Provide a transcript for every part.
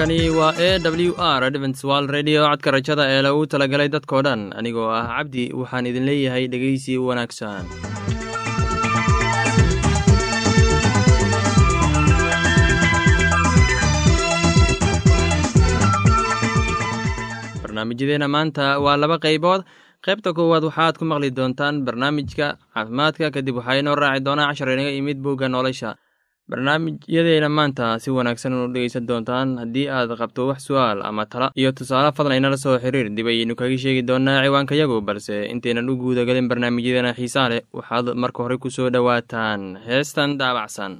halkani waa e w r adventswal redio codka rajada ee lagu talagalay dadkoo dhan anigoo ah cabdi waxaan idin leeyahay dhegeysi wanaagsan. Barnaamijyadeena maanta waa laba qaybood. Qaybta koowaad waxaad ku maqli doontaan barnaamijka caafimaadka kadib waxaa inoo raaci doonaa cashar inaga imid bugga nolosha barnaamijyadeena maanta si wanaagsan u dhegeysan doontaan haddii aad qabto wax su'aal ama tala. Iyo tusaale fadlan inala soo xiriir dib ayaynu kaga sheegi doonaa ciwaankayagu balse intaynan u guudagelin barnaamijyadeena xiisaa leh waxaad marka hore ku soo dhowaataan. Heestan daabacsan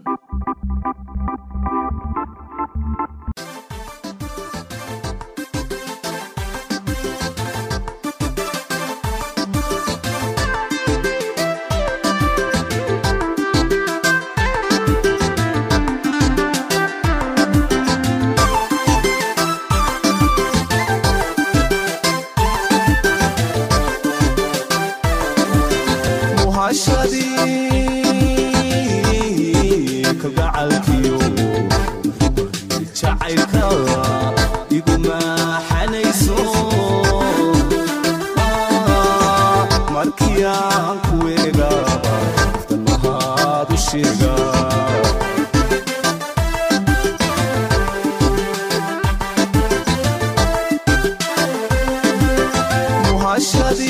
kuman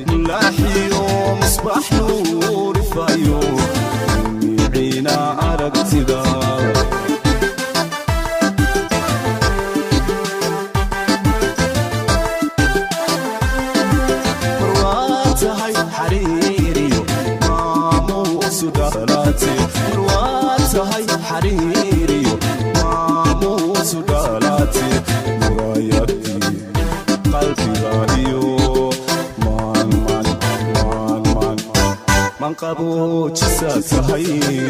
raaco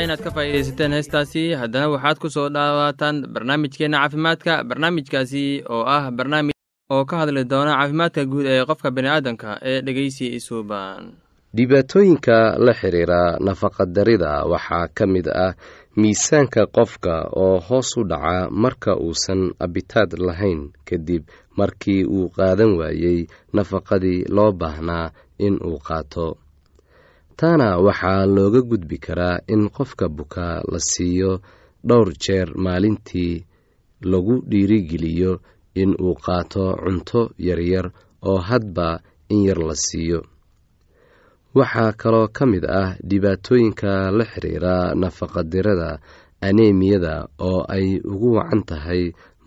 filayaa inaad ka faa'iidaysateen heestaasi. Haddana waxaad ku soo dhawaataan barnaamijkeenna caafimaadka barnaamijkaasi oo ah barnaamij oo ka hadli doona caafimaadka guud ee qofka bini'aadanka ee dhegeysi isuuban dhibaatooyinka la xiriira nafaqadarida waxaa ka mid ah miisaanka qofka oo hoos u dhaca marka uusan abitaad lahayn kadib markii uu qaadan waayey nafaqadii loo baahnaa in uu qaato taana waxaa looga gudbi karaa in qofka bukaa la siiyo dhowr jeer maalintii lagu dhiirigeliyo in uu qaato cunto yaryar oo hadba in yar la siiyo. Waxaa kaloo ka mid ah dhibaatooyinka la xiriira nafaqadirada aneemiyada oo ay ugu wacan tahay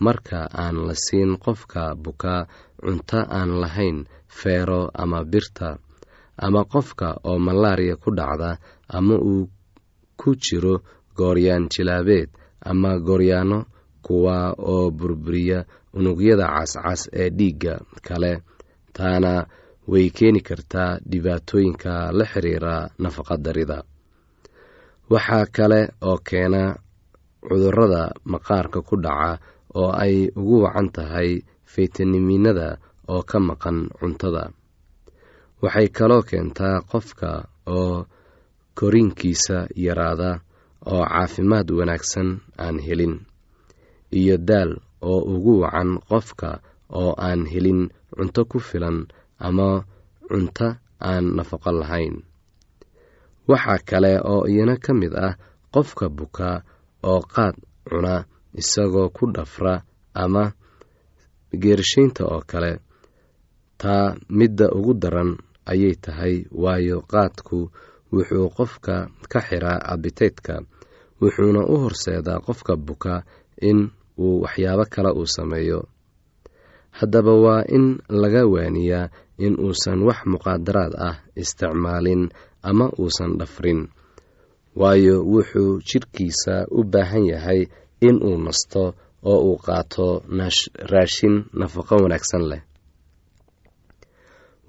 marka aan la siin qofka bukaa cunto aan lahayn feero ama birta ama qofka oo malaariya ku dhacda ama uu ku jiro gooryaan jilaabeed ama gooryaano kuwa oo burburiya unugyada cascas ee dhiigga kale taana way keeni kartaa dhibaatooyinka la xiriira nafaqadarida waxaa kale oo keena cudurrada maqaarka ku dhaca oo ay ugu wacan tahay faytamiinada oo ka maqan cuntada waxay kaloo keentaa qofka oo koriinkiisa yaraada oo caafimaad wanaagsan aan helin iyo daal oo ugu wacan qofka oo aan helin cunto ku filan ama cunto aan nafaqo lahayn. Waxaa kale oo iyana ka mid ah qofka bukaa oo qaad cuna isagoo ku dhafra ama geershaynta oo kale taa midda ugu daran ayay tahay waayo qaadku wuxuu qofka ka xiraa abiteydka wuxuuna u horseedaa qofka buka in uu waxyaabo kale uu sameeyo. Haddaba waa in laga waaniyaa in uusan wax muqaadaraad ah isticmaalin ama uusan dhafrin waayo wuxuu jidhkiisa u baahan yahay in uu nasto oo uu qaato raashin nafaqo wanaagsan leh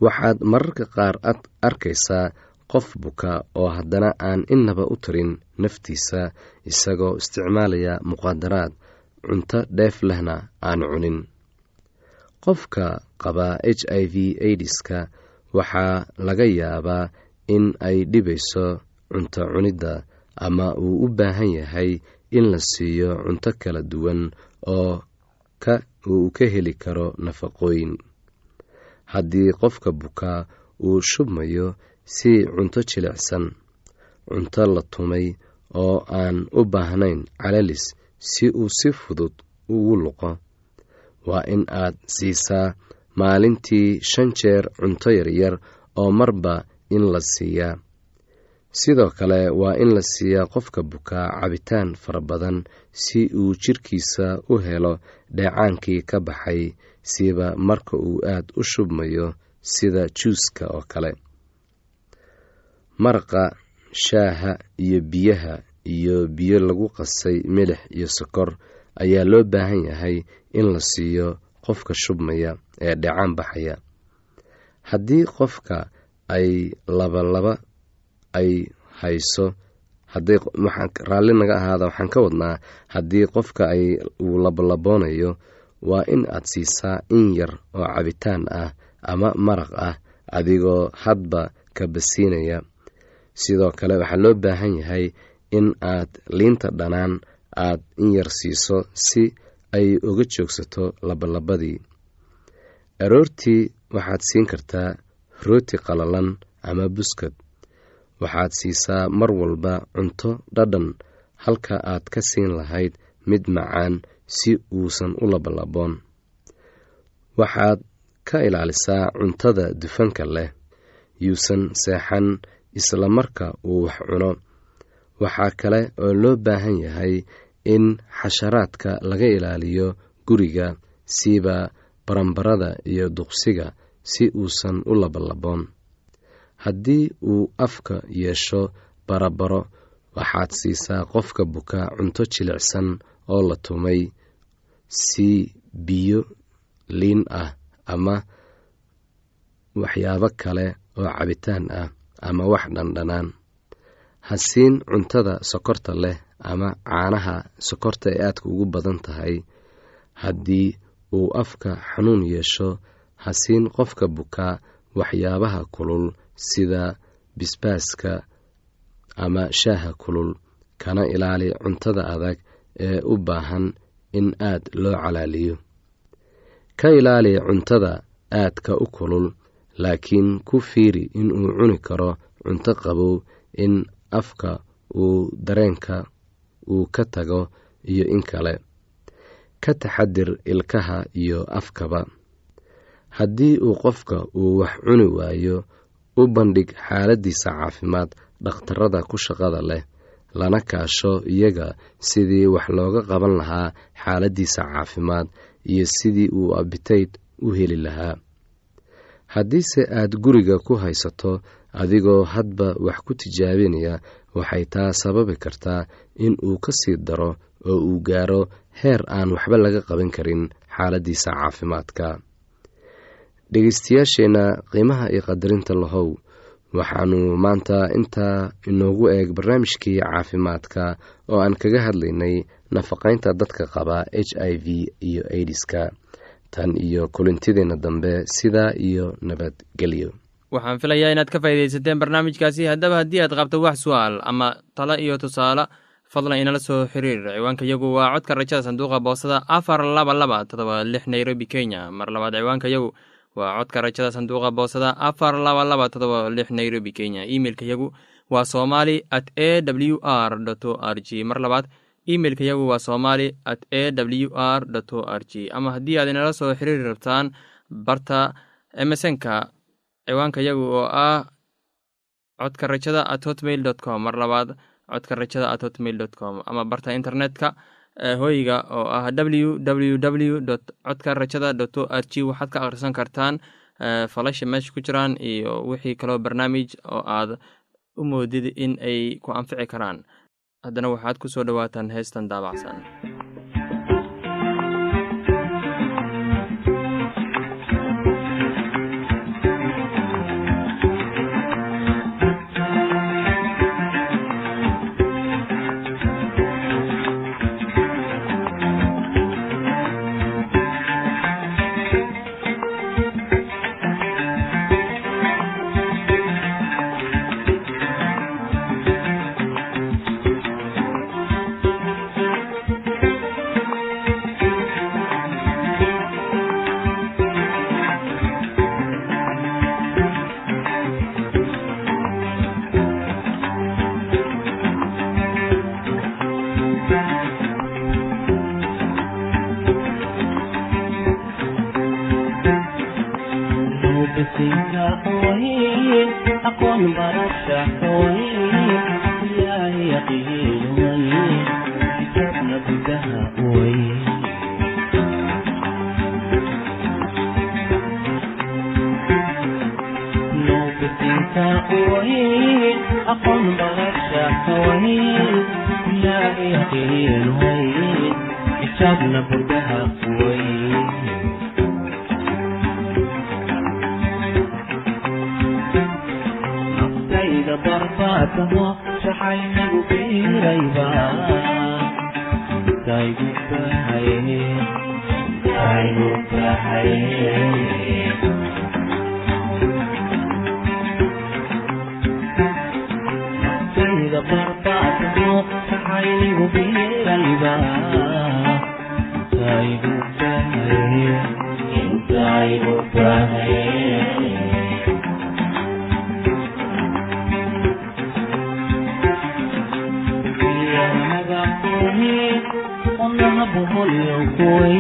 waxaad mararka qaar arkaysaa qof buka oo haddana aan innaba u tarin naftiisa isagoo isticmaalaya muqaadaraad cunto dheef lehna aan cunin. Qofka qaba h i v aidiska waxaa laga yaabaa in ay dhibayso cunto cunidda ama uu u baahan yahay in la siiyo cunto kala duwan oo uu ka heli karo nafaqooyin haddii qofka bukaa uu shubmayo si cunto jilicsan cunto la tumay oo aan u baahnayn calalis si uu si fudud ugu luqo waa in aad siisaa maalintii shan jeer cunto yaryar oo marba in la siiyaa sidoo kale waa in la siiyaa qofka bukaa cabitaan fara badan si uu jidhkiisa u helo dheecaankii ka baxay siba marka uu aad u shubmayo sida juuska oo kale. Maraqa shaaha iyo biyaha iyo biyo lagu qasay milix iyo sokor ayaa loo baahan yahay in la siiyo qofka shubmaya ee dheecaan baxaya. Haddii qofka ay labalaba ay hayso. Haddii raalli naga ahaada waxaan ka wadnaa haddii qofka ay uu labalaboonayo waa in aad siisaa in yar oo cabitaan ah ama maraq ah adigoo hadba ka basiinaya. Sidoo kale waxaa loo baahan yahay in aad liinta dhanaan aad in yar siiso si ay uga joogsato labalabadii aroortii waxaad siin kartaa rooti qalalan ama buskad waxaad siisaa mar walba cunto dhadhan halka aad ka siin lahayd mid macaan si uusan u labalaboon waxaad ka ilaalisaa cuntada dufanka leh yuusan seexan isla marka uu wax cuno. Waxaa kale oo loo baahan yahay in xasharaadka laga ilaaliyo guriga siiba barambarada iyo duqsiga si uusan u labalaboon haddii uu afka yeesho barabaro waxaad siisaa qofka buka cunto jilicsan oo la tumay sii biyo liin ah ama waxyaabo kale oo cabitaan ah ama wax dhandhanaan. Ha siin cuntada sokorta leh ama caanaha sokorta ay aadka ugu badan tahay. Haddii uu afka xanuun yeesho ha siin qofka bukaa waxyaabaha kulul sida bisbaaska ama shaaha kulul kana ilaali cuntada adag ee u baahan in aad loo calaaliyo. Ka ilaali cuntada aadka u kulul laakiin ku fiiri inuu cuni karo cunto qabow in afka uu dareenka uu ka tago iyo in kale. Ka taxadir ilkaha iyo afkaba. Haddii uu qofka uu wax cuni waayo u bandhig xaaladiisa caafimaad dhakhtarada ku shaqada leh lana kaasho iyaga sidii wax looga qaban lahaa xaaladiisa caafimaad iyo sidii uu abitayd u heli lahaa. Haddiise aad guriga ku haysato adigoo hadba wax ku tijaabinaya waxay taa sababi kartaa in uu ka sii daro oo uu gaaro heer aan waxba laga qaban karin xaaladiisa caafimaadka dhegeystayaasheenna qiimaha iyo qadarinta lahow. Waxaanu maanta intaa inoogu eeg barnaamijkii caafimaadka oo aan kaga hadlaynay nafaqaynta dadka qaba h i v iyo aidiska tan iyo kulintideenna dambe sidaa iyo nabadgelyo waxaan filayaa inaad ka faa'iidaysateen barnaamijkaasi. Haddaba haddii aad qabto wax su'aal ama talo iyo tusaale fadlan inala soo xiriir. Ciwaanka yagu waa codka rajada sanduuqa boosada afar laba laba todoba lix nairobi kenya. Mar labaad ciwaanka yagu waa codka rajada sanduuqa boosada afar laba laba todoba lix nairobi kenya. Imeilka yagu waa somali at a w r o r g mar labaad imeilka yagu waa somali at a w r o r g ama haddii aad inala soo xiriiri rabtaan barta emesonka ciwaanka yagu oo ah codka rajada at hotmail dot com. Mar labaad codka rajada at hotmail dot com. Ama barta internetka hoyga oo ah w w w dot codka rajada dot o r g waxaad ka akhrisan kartaan falasha meesha ku jiraan iyo wixii kaloo barnaamij oo aad u moodid in ay ku anfici karaan. Haddana waxaad ku soo dhowaataan heestan daabacsan شكاوين أقم على الشكاوين لا يهدي الوين حسابنا بردها قوين نقصيد برضاتها شحين قبيل ريبا تايقو بحيين تايقو بحيين aygu yeegalba buholyokuway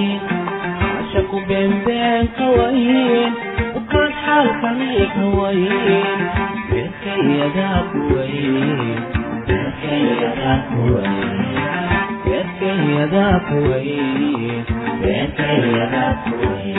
cashaku beenbeenka wayn ukaad xaalkaniikawayn beerkayadakuwayn wayn beerkayadaa kuwayn beerkayadaa kuwayn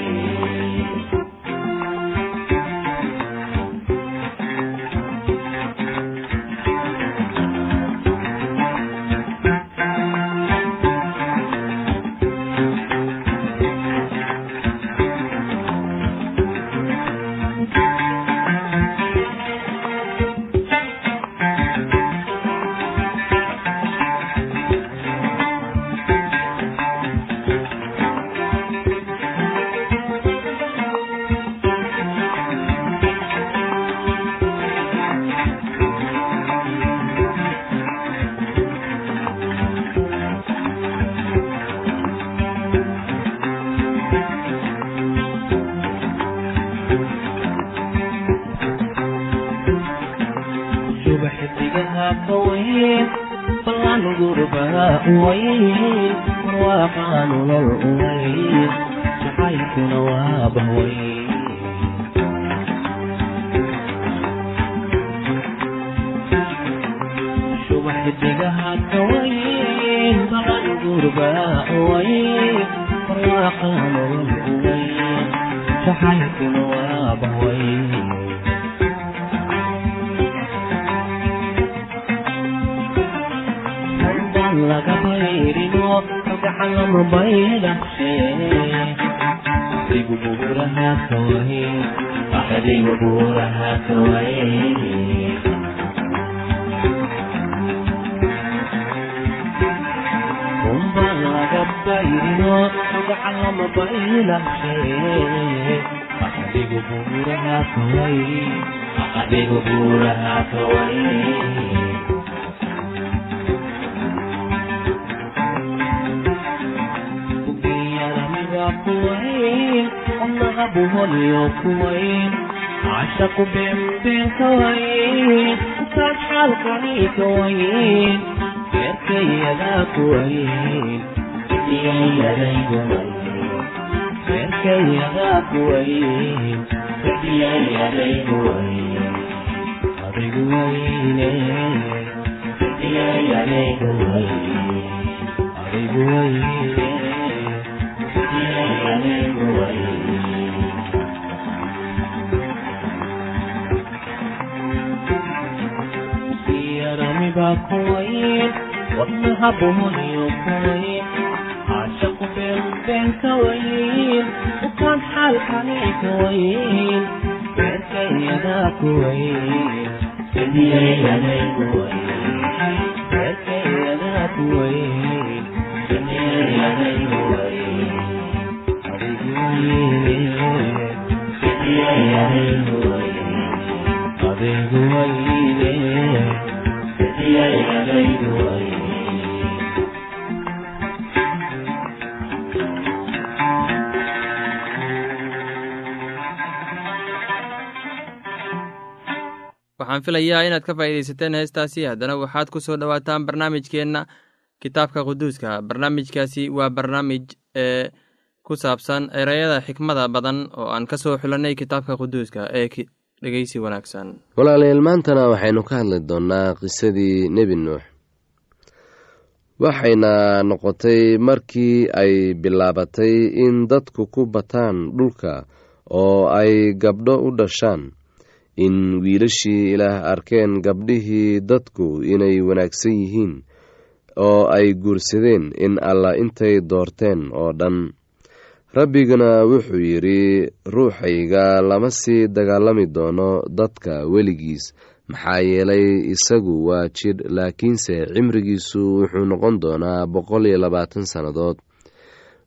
uwayn marwaaqaa nolol uwayn jacaylkuna waa bahwayn subax xidigaha ka wayn ballan gurbaha magacan lama baydhaqshe adigu buuraha kaway adigu buuraha kaway unban laga bayrino magacan lama baydhaqshe adigu buuraha kaway adigu buuraha kaway yaramiga kuwayn wadnaha buholyo kuwayn caashaqu beenbeen ka wayn ukaan xaalkani ka wayn beerkayadaa kuwayn beerkayadaa kuwayn adigu wayne sadiyayadaygu wayn adigu wayne sadiyayadaygu wayn yaramiba kuwayn wadnaha buholyo kuwayn caashaqu beenbeen ka wayn ukaan xaalkani ka wayn beerkayadaa kuwayn sadiyayadaygu wayn beerkayadaa kuwayn sadiyayadaygu waxaan filayaa inaad ka faa'iidaysateen heestaasi haddana waxaad ku soo dhowaataan barnaamijkeenna kitaabka quduuska. Barnaamijkaasi waa barnaamij ee ku saabsan ereyada xikmada badan oo aan ka soo xulannay kitaabka quduuska ee dhegeysi wanaagsan. Walaalayaal maantana waxaynu ka hadli doonnaa qisadii nebi nuux. Waxayna noqotay markii ay bilaabatay in dadku ku bataan dhulka oo ay gabdho u dhashaan in wiilashii ilaah arkeen gabdhihii dadku inay wanaagsan yihiin oo ay guursadeen in alla intay doorteen oo dhan rabbiguna wuxuu yidhi ruuxayga lama sii dagaalami doono dadka weligiis. Maxaa yeelay isagu waa jidh laakiinse cimrigiisu wuxuu noqon doonaa boqol iyo labaatan sannadood.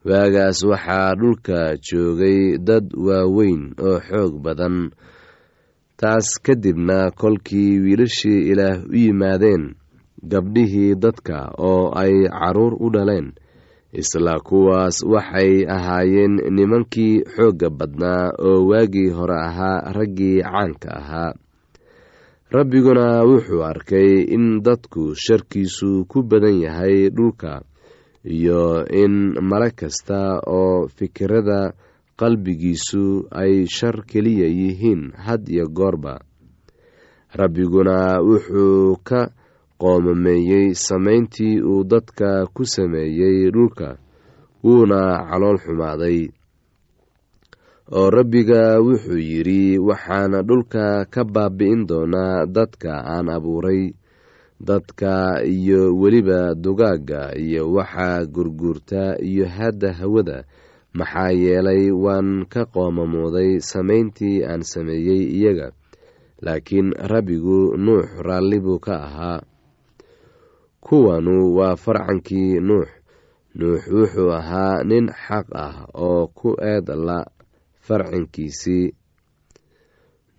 Waagaas waxaa dhulka joogay dad waaweyn oo xoog badan. Taas kadibna kolkii wiilashii ilaah u yimaadeen gabdhihii dadka oo ay carruur u dhaleen isla kuwaas waxay ahaayeen nimankii xoogga badnaa oo waagii hore ahaa raggii caanka ahaa. Rabbiguna wuxuu arkay in dadku sharkiisu ku badan yahay dhulka iyo in male kasta oo fikirada qalbigiisu ay shar keliya yihiin had iyo goorba. Rabbiguna wuxuu ka qoomameeyey samayntii uu dadka ku sameeyey dhulka wuuna calool xumaaday. Oo rabbiga wuxuu yidhi waxaana dhulka ka baabi'in doonaa dadka aan abuuray dadka iyo weliba dugaagga iyo waxa gurguurta iyo hadda hawada. Maxaa yeelay waan ka qoomamooday samayntii aan sameeyey iyaga. Laakiin rabbigu nuux raalli buu ka ahaa kuwanu waa farcankii nuux. Nuux wuxuu ahaa nin xaq ah oo ku eed la farcankiisii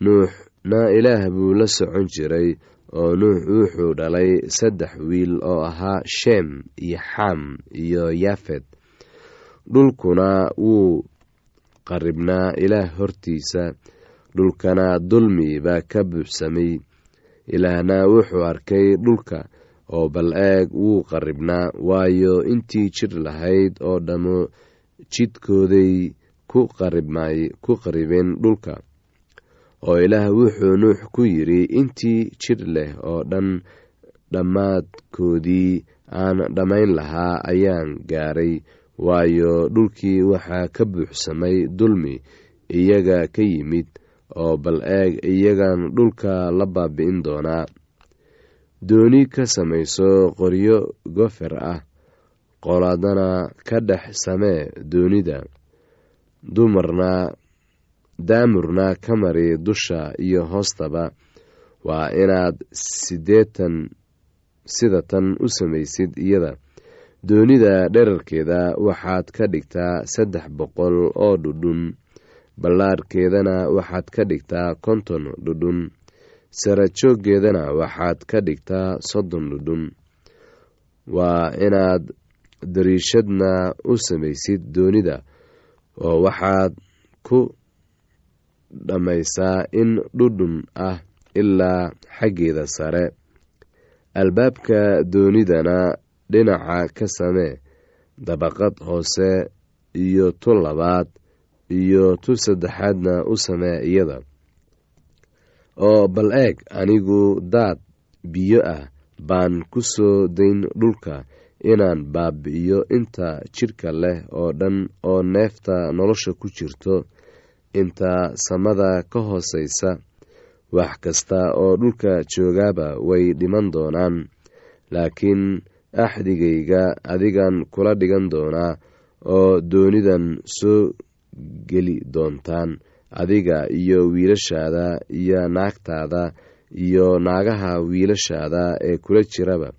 nuuxna ilaah buu la socon jiray oo nuux wuxuu dhalay saddex wiil oo ahaa sheem iyo xam iyo yaafed dhulkuna wuu qaribnaa ilaah hortiisa. Dhulkana dulmi baa ka buuxsamay ilaahna wuxuu arkay dhulka oo bal eeg wuu qaribnaa waayo intii jir lahayd oo dhammo jidkooday ku qaribeen dhulka. Oo ilaah wuxuu nuux ku yidhi intii jir leh oo dhan dhammaadkoodii aan dhammayn lahaa ayaan gaaray waayo dhulkii waxaa ka buuxsamay dulmi iyaga ka yimid oo bal eeg iyagan dhulka la baabi'in doonaa dooni ka samayso qoryo gofer ah. Qoladana ka dhex samee doonida. Dumarna daamurna ka mari dusha iyo hoostaba. Waa inaad sideetan sida tan u samaysid iyada. Doonida dherarkeeda waxaad ka dhigtaa saddex boqol oo dhudhun. Ballaarhkeedana waxaad ka dhigtaa konton dhudhun sarajooggeedana waxaad ka dhigtaa soddon dhudhun. Waa inaad dariishadna u samaysid doonida oo waxaad ku dhammaysaa in dhudhun ah ilaa xaggeeda sare. Albaabka doonidana dhinaca ka samee dabaqad hoose iyo tu labaad iyo tu saddexaadna u samee iyada oo bal eeg anigu daad biyo ah baan ku soo dayn dhulka inaan baabi'iyo inta jidhka leh oo dhan oo neefta nolosha ku jirto. Inta samada ka hoosaysa wax kasta oo dhulka joogaaba way dhiman doonaan laakiin axdigayga adigan kula dhigan doonaa oo doonidan soo geli doontaan adiga iyo wiilashaada iyo naagtaada iyo naagaha wiilashaada ee kula jiraba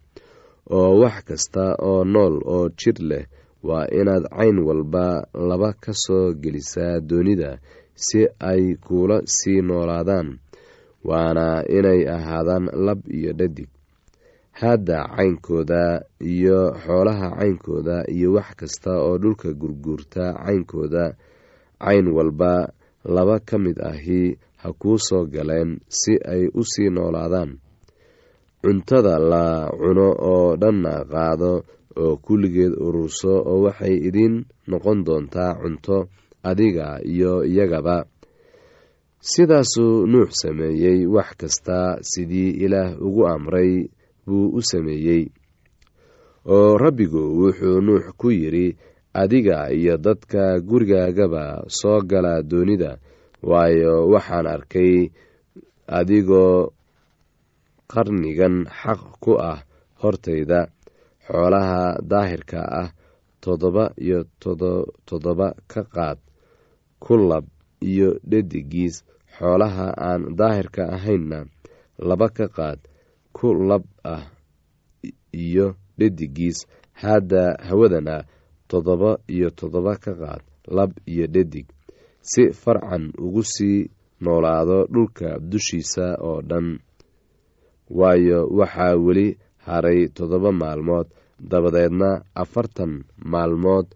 oo wax kasta oo nool oo jir leh waa inaad cayn walba laba ka soo gelisaa doonida si ay kuula sii noolaadaan waana inay ahaadaan lab iyo dhadig. Hadda caynkooda iyo xoolaha caynkooda iyo wax kasta oo dhulka gurguurta caynkooda cayn walba laba ka mid ahi ha kuu soo galeen si ay u sii noolaadaan. Cuntada la cuno oo dhanna qaado oo kulligeed ururso oo waxay idiin noqon doontaa cunto adiga iyo iyagaba. Sidaasuu nuux sameeyey wax kasta sidii ilaah ugu amray buu u sameeyey. Oo rabbigu wuxuu nuux ku yidhi adiga iyo dadka gurigaagaba soo gala doonida waayo waxaan arkay adigoo qarnigan xaq ku ah hortayda xoolaha daahirka ah toddoba iyo toddoba ka qaad ku lab iyo dhedigiis xoolaha aan daahirka ahaynna laba ka qaad ku lab ah iyo dhedigiis haadda hawadana toddoba iyo toddoba ka qaad lab iyo dhedig si farcan ugu sii noolaado dhulka dushiisa oo dhan. Waayo waxaa weli haray toddoba maalmood dabadeedna afartan maalmood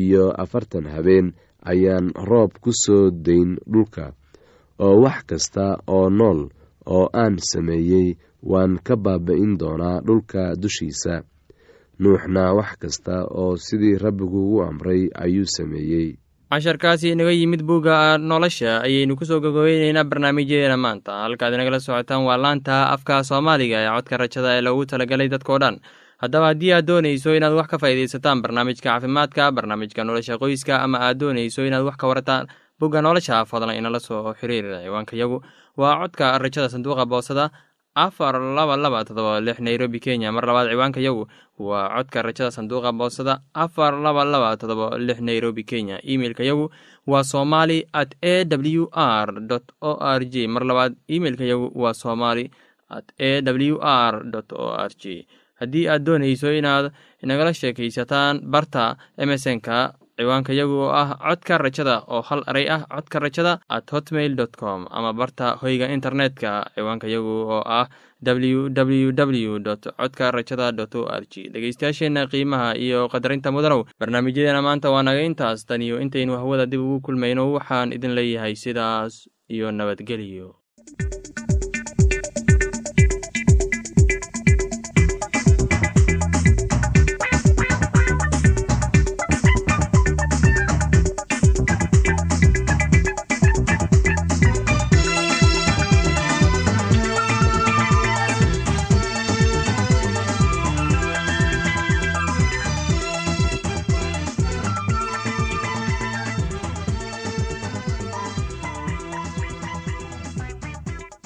iyo afartan habeen ayaan roob ku soo dayn dhulka. Oo wax kasta oo nool oo aan sameeyey waan ka baaba-in doonaa dhulka dushiisa nuuxna wax kasta oo sidii rabbigu u amray ayuu sameeyey. Casharkaasi inaga yimid bugga nolosha ayaynu ku soo gogobeyneynaa barnaamijyadeena maanta. Halkaad inagala socotaan waa laanta afka soomaaliga ee codka rajada ee loogu talagalay dadkao dhan. Haddaba haddii aad doonayso inaad wax ka faa'iidaysataan barnaamijka caafimaadka barnaamijka nolosha qoyska ama aad doonayso inaad wax ka warataan bugga nolosha fadlan inala soo xiriira ciwaanka yagu. Waa codka rajada sanduuqa boosada afar laba laba todoba lix nairobi kenya. Mar labaad ciwaanka yagu waa codka rajada sanduuqa boosada. Afar laba laba todoba lix nairobi kenya. Imeilka yagu waa somali at a w r o r j mar labaad imeilka yagu waa somali at a w r o r j haddii aad doonayso inaad inagala sheekaysataan barta emesonka ciwaanka yagu oo ah codka rajada oo hal eray ah codka rajada at hotmail dot com ama barta hoyga internetka ciwaanka yagu oo ah w w w dot codka rajada dot o r g dhegeystayaasheenna qiimaha iyo qadarinta mudanow barnaamijyadeena maanta waa naga intaas. Tan iyo intaynu hawada dib ugu kulmayno waxaan idin leeyahay sidaas iyo nabadgelyo